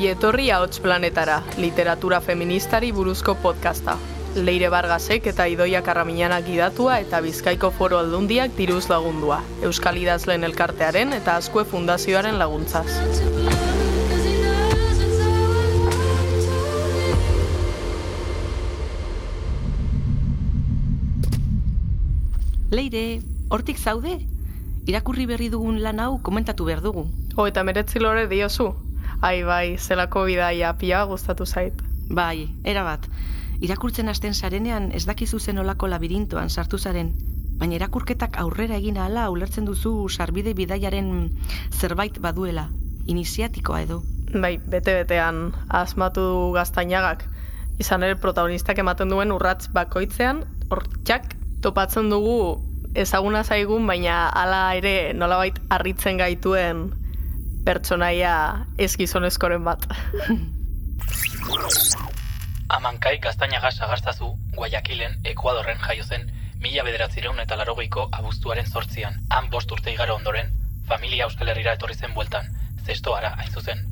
Ongietorri ahots planetara, literatura feministari buruzko podcasta. Leire Bargasek eta Idoia Karramiñanak gidatua eta Bizkaiko Foro Aldundiak diruz lagundua. Euskal Idazleen Elkartearen eta Azkue Fundazioaren laguntzaz. Leire, hortik zaude? Irakurri berri dugun lan hau komentatu behar dugu. Ho, eta meretzi lore diozu. Ai, bai, zelako bidaia pia gustatu zait. Bai, era bat. Irakurtzen hasten sarenean ez dakizu zen olako labirintoan sartu zaren, baina irakurketak aurrera egin ahala ulertzen duzu sarbide bidaiaren zerbait baduela, iniziatikoa edo. Bai, bete-betean asmatu gaztainagak. Izan ere protagonistak ematen duen urratz bakoitzean, hortxak topatzen dugu ezaguna zaigun, baina hala ere nolabait harritzen gaituen pertsonaia ez gizonezkoren bat. Amankai gaztainaga sagaztazu Guayakilen, Ekuadorren jaio zen, mila bederatzireun eta larogeiko abuztuaren sortzian. Han bost urte igaro ondoren, familia Euskal Herrira etorri zen bueltan, zestoara hain zuzen.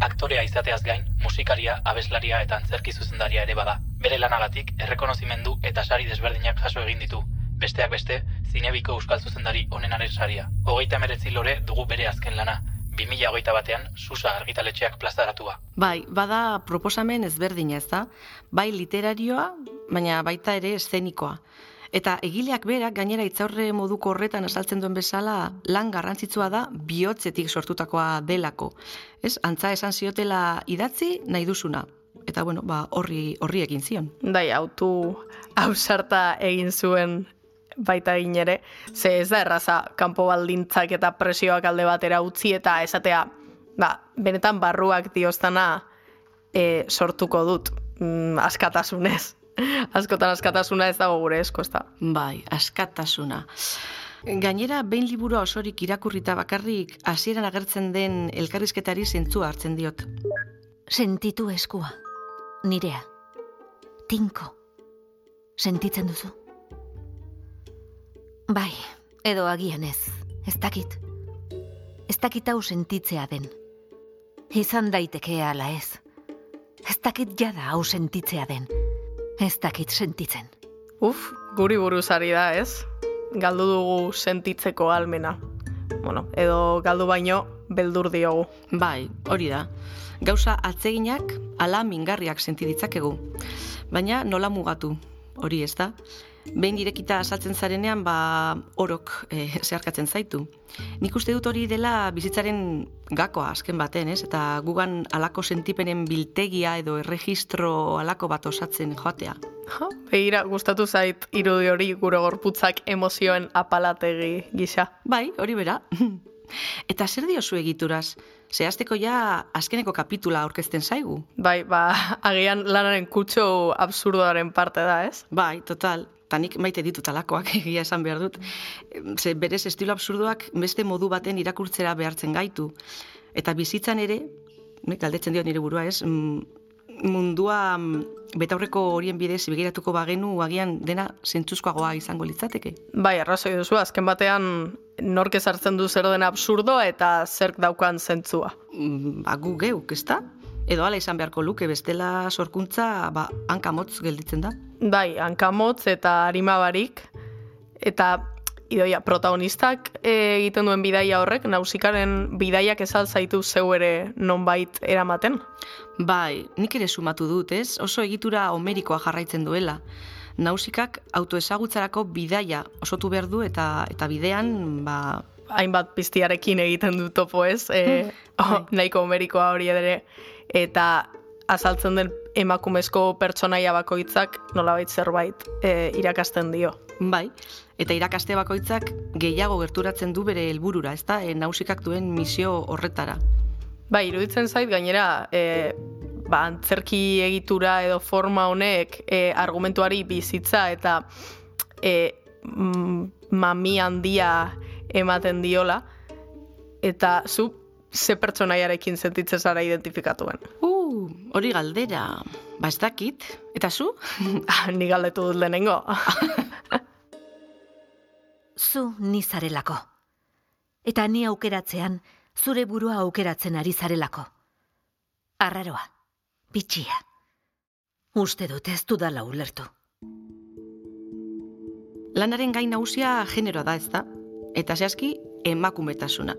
Aktorea izateaz gain, musikaria, abeslaria eta antzerki zuzendaria ere bada. Bere lanagatik, errekonozimendu eta sari desberdinak jaso egin ditu. Besteak beste, zinebiko euskal zuzendari onenaren saria. Hogeita meretzi lore dugu bere azken lana, 2008 batean Susa argitaletxeak plazaratua. Bai, bada proposamen ezberdina ez da, bai literarioa, baina baita ere eszenikoa. Eta egileak berak gainera itzaurre moduko horretan esaltzen duen bezala lan garrantzitsua da bihotzetik sortutakoa delako. Ez, antza esan ziotela idatzi nahi duzuna. Eta bueno, ba, horri, horri egin zion. Dai, autu ausarta egin zuen baita egin ere, ze ez da erraza kanpo baldintzak eta presioak alde batera utzi eta esatea, ba, benetan barruak diostana e, sortuko dut mm, askatasunez. Askotan askatasuna ez dago gure esko, da. Bai, askatasuna. Gainera, behin liburua osorik irakurrita bakarrik hasieran agertzen den elkarrizketari zentzua hartzen diot. Sentitu eskua, nirea, tinko, sentitzen duzu? Bai, edo agian ez, ez dakit. Ez dakit hau sentitzea den. Izan daiteke ala ez. Ez dakit jada hau sentitzea den. Ez dakit sentitzen. Uf, guri buruz ari da, ez? Galdu dugu sentitzeko almena. Bueno, edo galdu baino beldur diogu. Bai, hori da. Gauza atzeginak ala mingarriak senti ditzakegu. Baina nola mugatu, hori ez da? Behin irekita asaltzen zarenean, ba, orok e, zeharkatzen zaitu. Nik uste dut hori dela bizitzaren gakoa azken baten, ez? Eta gugan alako sentipenen biltegia edo erregistro alako bat osatzen joatea. Ha, begira, gustatu zait irudi hori gure gorputzak emozioen apalategi gisa. Bai, hori bera. Eta zer diozu egituraz? Zehazteko ja azkeneko kapitula aurkezten zaigu. Bai, ba, agian lanaren kutxo absurdoaren parte da, ez? Bai, total. Eta nik maite ditut alakoak egia esan behar dut. Ze berez estilo absurdoak beste modu baten irakurtzera behartzen gaitu. Eta bizitzan ere, nik galdetzen diot nire burua ez, mundua betaurreko horien bidez begiratuko bagenu agian dena zentzuzkoagoa izango litzateke. Bai, arrazoi duzu, azken batean nork ezartzen du zer den absurdo eta zerk daukan zentzua. Ba, gu geuk, ez da? Edo ala izan beharko luke, bestela sorkuntza ba, hankamotz gelditzen da. Bai, hankamotz eta arimabarik. Eta idoia, protagonistak egiten duen bidaia horrek, nausikaren bidaiak ezal zaitu zeu ere nonbait eramaten. Bai, nik ere sumatu dut, ez? Oso egitura homerikoa jarraitzen duela. Nausikak autoezagutzarako bidaia osotu behar du eta eta bidean, ba... Hainbat piztiarekin egiten du topo ez, e, oh, nahiko homerikoa hori ere. Eta azaltzen den emakumezko pertsonaia bakoitzak nolabait zerbait e, irakasten dio. Bai, eta irakaste bakoitzak gehiago gerturatzen du bere helburura, ezta? E, nausikak duen misio horretara. Bai, iruditzen zait gainera, e, ba, antzerki egitura edo forma honek e, argumentuari bizitza eta e, mami handia ematen diola, eta zu ze pertsonaiarekin sentitzen zara identifikatuen. Uh, hori galdera, ba ez dakit, eta zu? Ah, ni galdetu dut lehenengo. zu ni zarelako. Eta ni aukeratzean, zure burua aukeratzen ari zarelako. Arraroa, bitxia. Uste dut ez dudala ulertu. Lanaren gain nagusia generoa da, ez da? Eta zehazki, emakumetasuna.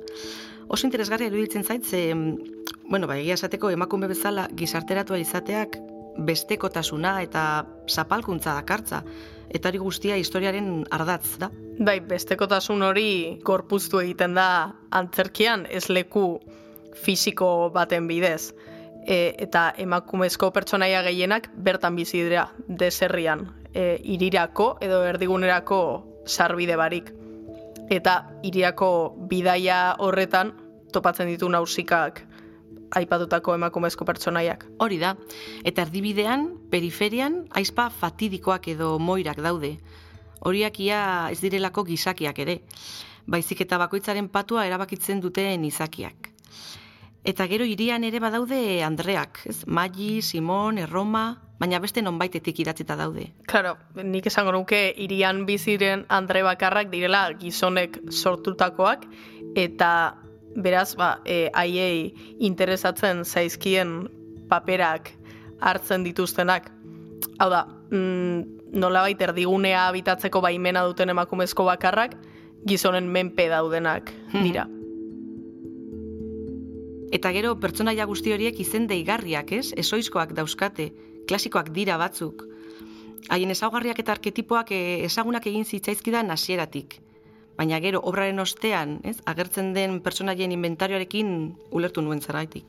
Oso interesgarria iruditzen zait, ze, mm, bueno, ba, egia esateko emakume bezala gizarteratua izateak bestekotasuna eta zapalkuntza dakartza. Eta hori guztia historiaren ardatz da. Bai, bestekotasun hori gorpuztu egiten da antzerkian ez leku fisiko baten bidez. E, eta emakumezko pertsonaia gehienak bertan bizi dira deserrian, e, irirako edo erdigunerako sarbide barik. Eta irirako bidaia horretan topatzen ditu nausikak aipatutako emakumezko pertsonaiak. Hori da. Eta erdibidean, periferian, aizpa fatidikoak edo moirak daude. Horiak ia ez direlako gizakiak ere. Baizik eta bakoitzaren patua erabakitzen duten izakiak. Eta gero irian ere badaude Andreak, ez? Magi, Simon, Erroma, baina beste nonbaitetik idatzita daude. Claro, nik esango nuke irian biziren Andre bakarrak direla gizonek sortutakoak eta beraz ba e, haiei interesatzen zaizkien paperak hartzen dituztenak. Hau da, mm, nolabait erdigunea habitatzeko baimena duten emakumezko bakarrak gizonen menpe daudenak dira. Eta gero pertsonaia guzti horiek izen deigarriak, ez? Esoizkoak dauzkate, klasikoak dira batzuk. Haien ezaugarriak eta arketipoak eh, ezagunak egin zitzaizkidan hasieratik. Baina gero obraren ostean, ez? Agertzen den pertsonaien inventarioarekin ulertu nuen zergaitik.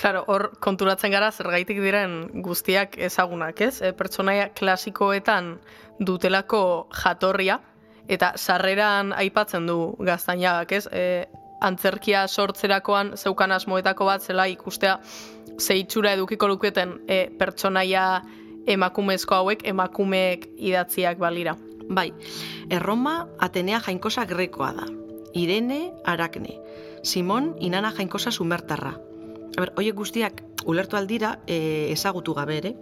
Claro, hor konturatzen gara zergaitik diren guztiak ezagunak, ez? E, pertsonaia klasikoetan dutelako jatorria, eta sarreran aipatzen du gaztainagak, ez? E, antzerkia sortzerakoan zeukan asmoetako bat zela ikustea zeitsura edukiko luketen e, pertsonaia emakumezko hauek emakumeek idatziak balira. Bai, Erroma Atenea jainkosa grekoa da. Irene Arakne. Simon Inana jainkosa sumertarra. Aber, oiek guztiak ulertu aldira e, ezagutu gabe ere,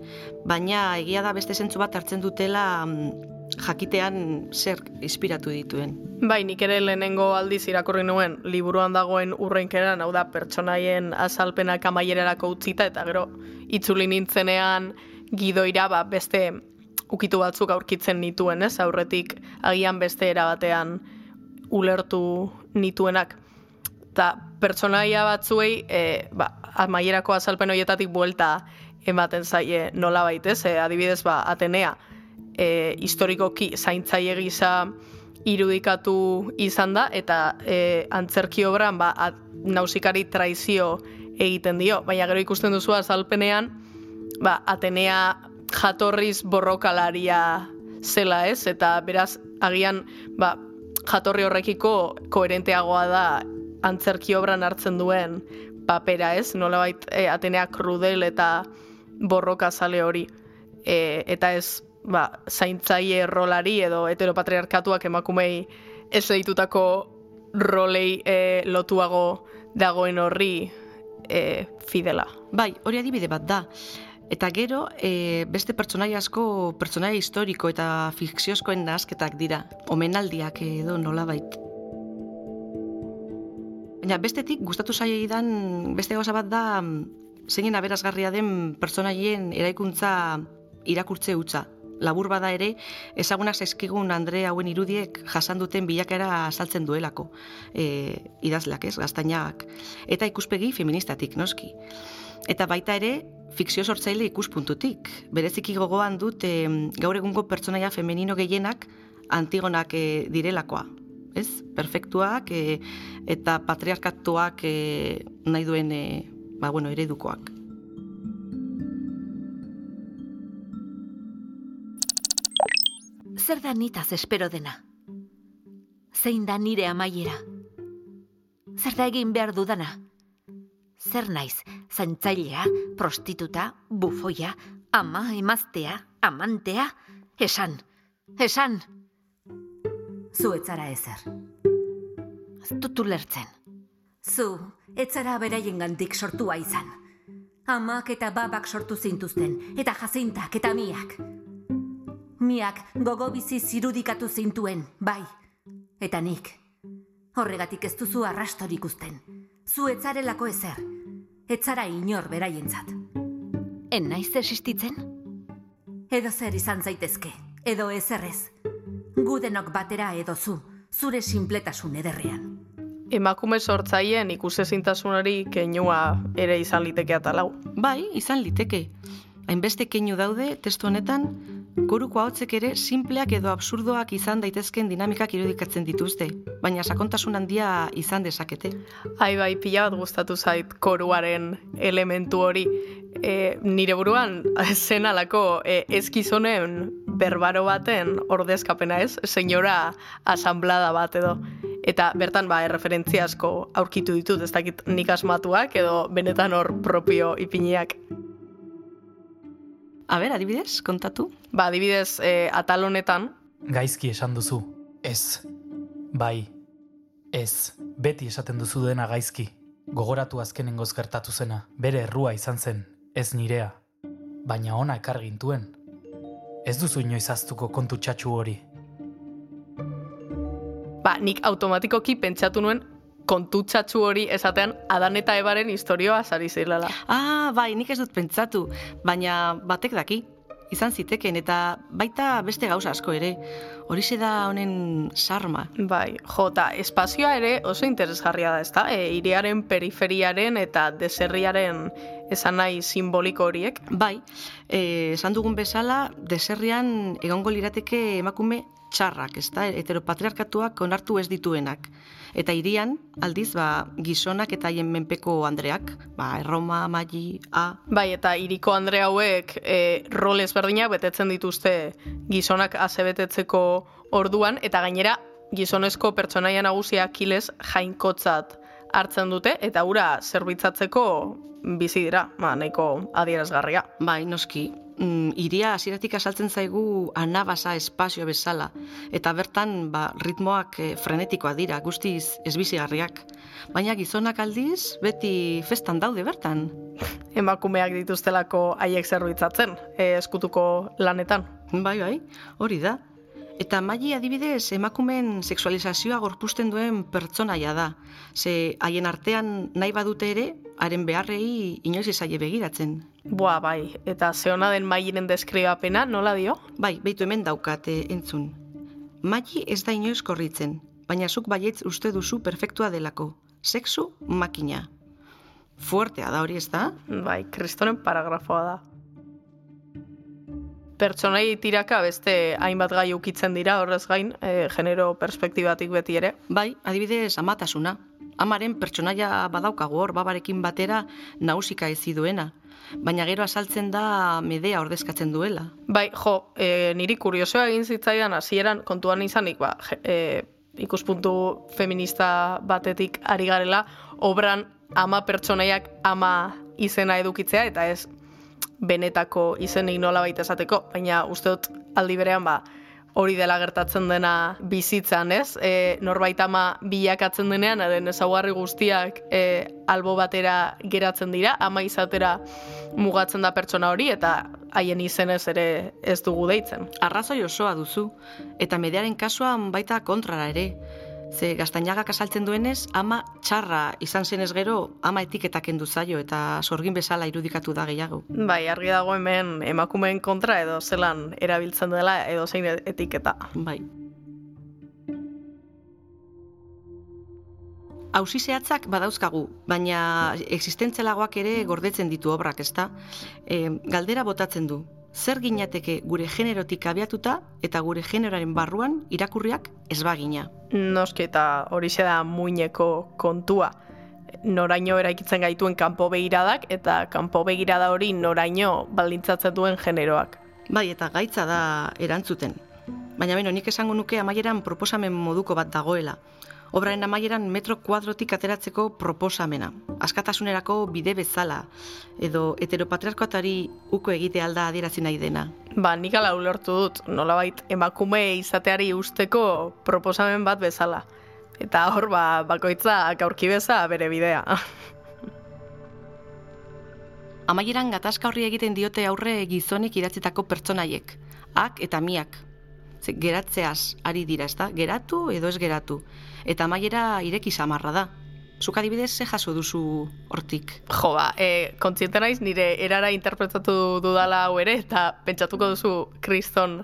baina egia da beste zentzu bat hartzen dutela mm, jakitean zer inspiratu dituen. Bai, nik ere lehenengo aldiz irakurri nuen liburuan dagoen urrenkeran, hau da pertsonaien azalpenak amaierarako utzita eta gero itzuli nintzenean gidoira ba, beste ukitu batzuk aurkitzen nituen, ez? Aurretik agian beste erabatean ulertu nituenak. Eta pertsonaia batzuei e, ba, amaierako azalpen horietatik buelta ematen zaie nola baitez, e, adibidez ba, Atenea, e, historikoki zaintzaile gisa irudikatu izan da eta e, antzerki obran ba, nausikari traizio egiten dio, baina gero ikusten duzu azalpenean ba, Atenea jatorriz borrokalaria zela ez, eta beraz agian ba, jatorri horrekiko koherenteagoa da antzerki obran hartzen duen papera ez, nolabait e, Atenea krudel eta borroka zale hori. E, eta ez ba, zaintzaile rolari edo heteropatriarkatuak emakumei ez ditutako rolei e, lotuago dagoen horri e, fidela. Bai, hori adibide bat da. Eta gero, e, beste pertsonaia asko, pertsonaia historiko eta fikziozkoen nahazketak dira, omenaldiak edo nola bait. Baina bestetik, gustatu zaiei dan, beste gauza bat da, zein aberazgarria den pertsonaien eraikuntza irakurtze hutsa labur bada ere, ezagunak zaizkigun Andre hauen irudiek jasan duten bilakera azaltzen duelako e, idazleak ez, gaztainak. Eta ikuspegi feministatik, noski. Eta baita ere, fikzio sortzaile ikuspuntutik. Bereziki gogoan dut e, gaur egungo pertsonaia femenino gehienak antigonak e, direlakoa. Ez? Perfektuak e, eta patriarkatuak e, nahi duen e, ba, bueno, eredukoak. Zer da nitaz espero dena? Zein da nire amaiera? Zer da egin behar dudana? Zer naiz, zaintzailea, prostituta, bufoia, ama, emaztea, amantea? Esan, esan! Zu etzara ezer. Ez dut ulertzen. Zu, etzara beraien gantik sortua izan. Amak eta babak sortu zintuzten, eta jazintak eta miak miak gogo bizi zirudikatu zintuen, bai. Eta nik, horregatik ez duzu arrastorik usten. Zu etzarelako ezer. etzara inor beraientzat. En naiz existitzen? Edo zer izan zaitezke, edo ezerrez. Gudenok batera edo zu, zure sinpletasun ederrean. Emakume sortzaien ikusezintasunari keinua ere izan liteke atalau. Bai, izan liteke. Hainbeste keinu daude testu honetan, koruko ahotzek ere simpleak edo absurdoak izan daitezken dinamikak irudikatzen dituzte, baina sakontasun handia izan dezakete. Ai bai, pila bat gustatu zait koruaren elementu hori. E, nire buruan zen alako e, ezkizonen berbaro baten ordezkapena ez, senyora asamblada bat edo. Eta bertan ba, erreferentzia asko aurkitu ditut, ez dakit nik asmatuak edo benetan hor propio ipiniak. A ber, adibidez, kontatu? Ba, adibidez, e, atal honetan, Gaizki esan duzu. Ez. Bai. Ez. Beti esaten duzu dena gaizki. Gogoratu azkenengoz gertatu zena. Bere errua izan zen. Ez nirea. Baina ona ekar gintuen. Ez duzu inoiz aztuko kontu txatxu hori. ba, nik automatikoki pentsatu nuen kontutxatxu hori esatean Adan eta Ebaren historioa sari zirela. Ah, bai, nik ez dut pentsatu, baina batek daki. Izan ziteken eta baita beste gauza asko ere. Horixe da honen sarma. Bai, jo, eta espazioa ere oso interesgarria da, ezta? E, iriaren periferiaren eta deserriaren esan nahi simboliko horiek. Bai, eh, esan dugun bezala, deserrian egongo lirateke emakume txarrak, ezta? Heteropatriarkatuak onartu ez dituenak. Eta irian, aldiz, ba, gizonak eta haien menpeko andreak, ba, Erroma, Magi, A, Bai, eta iriko Andre hauek e, rol ezberdinak betetzen dituzte gizonak azebetetzeko orduan, eta gainera gizonezko pertsonaia nagusia kiles jainkotzat hartzen dute, eta ura zerbitzatzeko bizi dira, ba, nahiko adierazgarria. Bai, noski. Mm, iria hasieratik asaltzen zaigu anabasa espazio bezala. Eta bertan, ba, ritmoak eh, frenetikoa dira, guztiz ezbizigarriak. Baina gizonak aldiz, beti festan daude bertan. Emakumeak dituztelako haiek zerbitzatzen, e, eskutuko lanetan. Bai, bai, hori da. Eta maili adibidez, emakumeen sexualizazioa gorpusten duen pertsonaia da. Ze haien artean nahi badute ere, haren beharrei inoiz ezaie begiratzen. Boa, bai, eta zeona den mailen deskribapena, nola dio? Bai, beitu hemen daukate entzun. Maili ez da inoiz korritzen, baina zuk baietz uste duzu perfektua delako. Sexu makina. Fuertea da hori ez da? Bai, kristonen paragrafoa da. Pertsonai tiraka beste hainbat gai ukitzen dira horrez gain, e, genero perspektibatik beti ere. Bai, adibidez amatasuna. Amaren pertsonaia badaukagu hor, babarekin batera nausika ezi duena. Baina gero asaltzen da medea ordezkatzen duela. Bai, jo, e, niri kuriosoa egin zitzaidan hasieran kontuan izanik, ba, e, ikuspuntu feminista batetik ari garela, obran ama pertsonaiak ama izena edukitzea, eta ez benetako izenik nola baita esateko, baina uste dut aldi berean ba, hori dela gertatzen dena bizitzan, ez? E, norbait ama bilakatzen denean, haren ezaugarri guztiak e, albo batera geratzen dira, ama izatera mugatzen da pertsona hori, eta haien izenez ere ez dugu deitzen. Arrazoi osoa duzu, eta medearen kasuan baita kontrara ere. Ze gaztainagak asaltzen duenez, ama txarra izan zenez gero, ama etiketak kendu zaio eta sorgin bezala irudikatu da gehiago. Bai, argi dago hemen emakumeen kontra edo zelan erabiltzen dela edo zein etiketa. Bai. Auzi zehatzak badauzkagu, baina existentzialagoak ere gordetzen ditu obrak, ezta? E, galdera botatzen du. Zer ginateke gure generotik abiatuta eta gure generoaren barruan irakurriak ez bagina. Noski eta hori da muineko kontua. Noraino eraikitzen gaituen kanpo begiradak eta kanpo begirada hori noraino baldintzatzen duen generoak. Bai, eta gaitza da erantzuten. Baina beno, nik esango nuke amaieran proposamen moduko bat dagoela. Obraren amaieran metro kuadrotik ateratzeko proposamena. Askatasunerako bide bezala, edo heteropatriarkoatari uko egite alda adierazi nahi dena. Ba, nik ala ulertu dut, nolabait emakume izateari usteko proposamen bat bezala. Eta hor, ba, bakoitza aurki beza bere bidea. Amaieran gatazka horri egiten diote aurre gizonik idatzitako pertsonaiek, ak eta miak. Ze, geratzeaz ari dira, ezta? Geratu edo ez geratu. Eta amaiera ireki samarra da. Zuk adibidez, ze jaso duzu hortik? Jo, ba, e, kontziente naiz nire erara interpretatu dudala hau ere, eta pentsatuko duzu kriston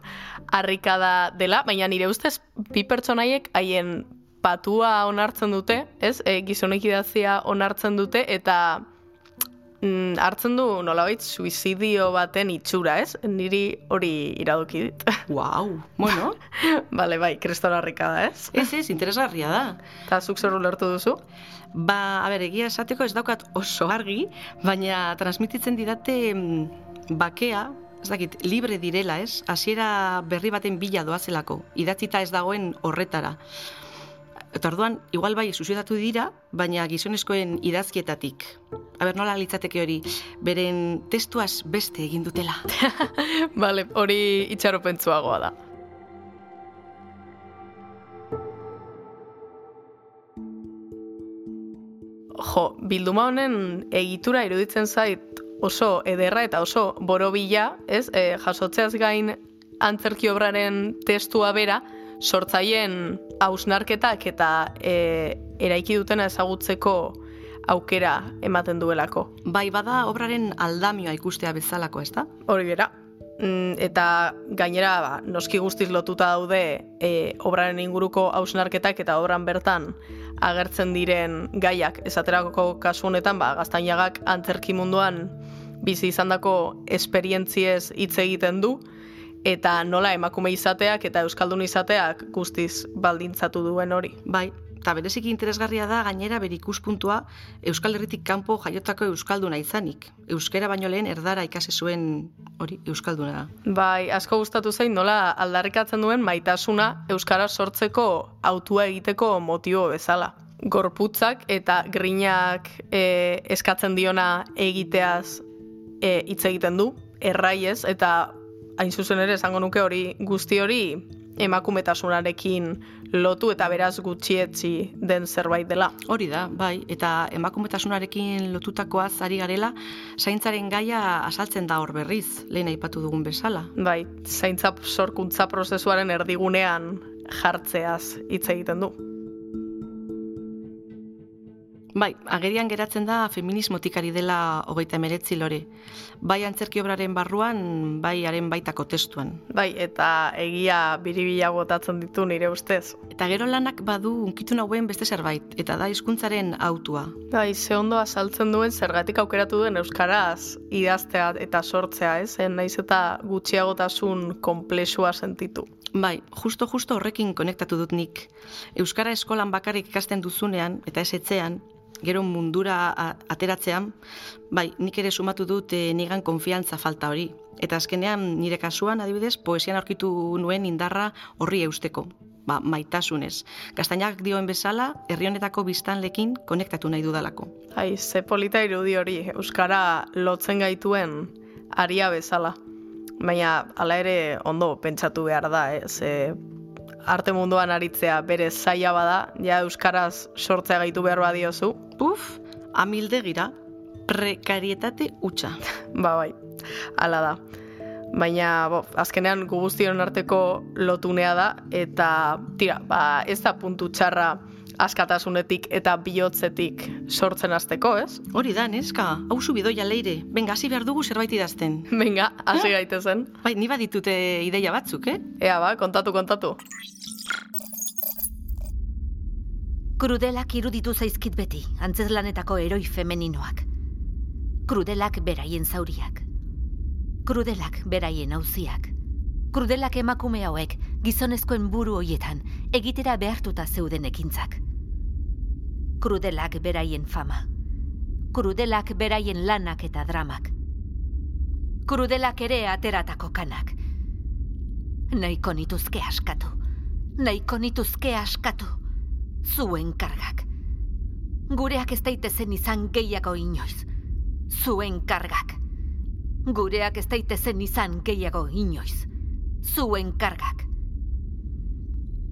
harrikada dela, baina nire ustez bi pertsonaiek haien patua onartzen dute, ez? E, gizonek idazia onartzen dute, eta mm, hartzen du nolabait suizidio baten itxura, ez? Niri hori iradoki dit. Wow, bueno, Bale, bai, kriston harrikada, ez? ez ez, interesgarria da. Eta zuk zer ulertu duzu? Ba, a ber, egia esateko ez daukat oso argi, baina transmititzen didate mm, bakea, ez dakit, libre direla, ez? Hasiera berri baten bila doazelako, idatzita ez dagoen horretara. Eta orduan, igual bai, suziotatu dira, baina gizonezkoen idazkietatik. A ber, nola litzateke hori, beren testuaz beste egin dutela. Bale, hori itxaropentsuagoa da. Jo, bilduma honen egitura iruditzen zait oso ederra eta oso borobila, ez? E, jasotzeaz gain antzerki obraren testua bera, sortzaien hausnarketak eta e, eraiki dutena ezagutzeko aukera ematen duelako. Bai, bada obraren aldamioa ikustea bezalako, ez da? Hori bera. Mm, eta gainera ba, noski guztiz lotuta daude e, obraren inguruko hausnarketak eta obran bertan agertzen diren gaiak. Esaterako kasu honetan, ba, gaztainagak antzerki munduan bizi izandako esperientziez hitz egiten du, eta nola emakume izateak eta euskaldun izateak guztiz baldintzatu duen hori. Bai, eta bereziki interesgarria da gainera bere ikuspuntua Euskal Herritik kanpo jaiotako euskalduna izanik. Euskera baino lehen erdara ikasi zuen hori euskalduna. Bai, asko gustatu zain nola aldarrikatzen duen maitasuna euskara sortzeko autua egiteko motibo bezala. Gorputzak eta grinak e, eskatzen diona egiteaz e, hitz egiten du, erraiez, eta hain zuzen ere esango nuke hori guzti hori emakumetasunarekin lotu eta beraz gutxietzi den zerbait dela. Hori da, bai, eta emakumetasunarekin lotutakoaz ari garela, zaintzaren gaia asaltzen da hor berriz, lehen aipatu dugun bezala. Bai, zaintza sorkuntza prozesuaren erdigunean jartzeaz hitz egiten du. Bai, agerian geratzen da feminismotik ari dela hogeita emeretzi lore. Bai antzerki obraren barruan, bai haren baitako testuan. Bai, eta egia biribila botatzen ditu nire ustez. Eta gero lanak badu unkitu nauen beste zerbait, eta da hizkuntzaren autua. Bai, ze ondo azaltzen duen zergatik aukeratu duen euskaraz idaztea eta sortzea, ez? En naiz eta gutxiagotasun konplexua sentitu. Bai, justo-justo horrekin konektatu dut nik. Euskara eskolan bakarrik ikasten duzunean, eta ez etzean, gero mundura ateratzean, bai, nik ere sumatu dut e, nigan konfiantza falta hori. Eta azkenean nire kasuan, adibidez, poesian aurkitu nuen indarra horri eusteko. Ba, maitasunez. Gaztainak dioen bezala, herri honetako biztanlekin konektatu nahi dudalako. Ai, ze polita irudi hori, euskara lotzen gaituen aria bezala. Baina, hala ere, ondo pentsatu behar da, ez? E, arte munduan aritzea bere zaila bada, ja euskaraz sortzea gaitu behar badiozu, Puf, amildegira, prekarietate hutsa. ba bai, hala da. Baina, bo, azkenean gu guztion arteko lotunea da, eta tira, ba, ez da puntu txarra askatasunetik eta bihotzetik sortzen hasteko, ez? Hori da, neska, hauzu bidoia leire. Benga, hasi behar dugu zerbait idazten. Venga, hasi gaitezen. Bai, ni baditute ideia batzuk, eh? Ea ba, kontatu, kontatu. Krudelak iruditu zaizkit beti, antzezlanetako eroi femeninoak. Krudelak beraien zauriak. Krudelak beraien auziak. Krudelak emakume hauek gizonezkoen buru hoietan egitera behartuta zeuden ekintzak. Krudelak beraien fama. Krudelak beraien lanak eta dramak. Krudelak ere ateratako kanak. Nahiko nituzke askatu. Nahiko nituzke askatu. Zuen kargak. Gureak ez daitezen izan gehiago inoiz. Zuen kargak. Gureak ez daitezen izan gehiago inoiz. Zuen kargak.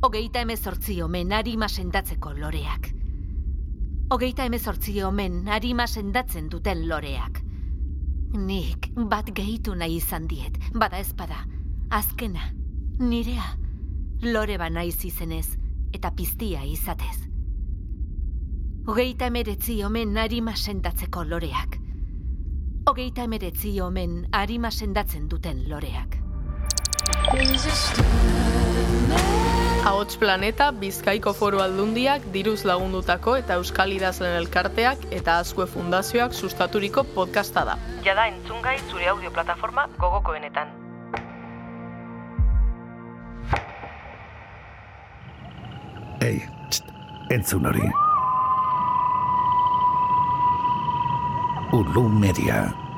Hogeita emezortzi omen harima sendatzeko loreak. Hogeita emezortzi omen harima sendatzen duten loreak. Nik bat gehitu nahi izan diet, bada ezpada. Azkena, nirea. Lore ba naiz izenez, eta piztia izatez. Hogeita emeretzi omen harima sendatzeko loreak. Hogeita emeretzi omen harima sendatzen duten loreak. Ahots Planeta, Bizkaiko Foru Aldundiak, diruz lagundutako eta Euskal Idazlen Elkarteak eta Azkue Fundazioak sustaturiko podcasta da. Jada entzungai zure audio plataforma gogokoenetan. Ei, txt, entzun hori. Ulu Media.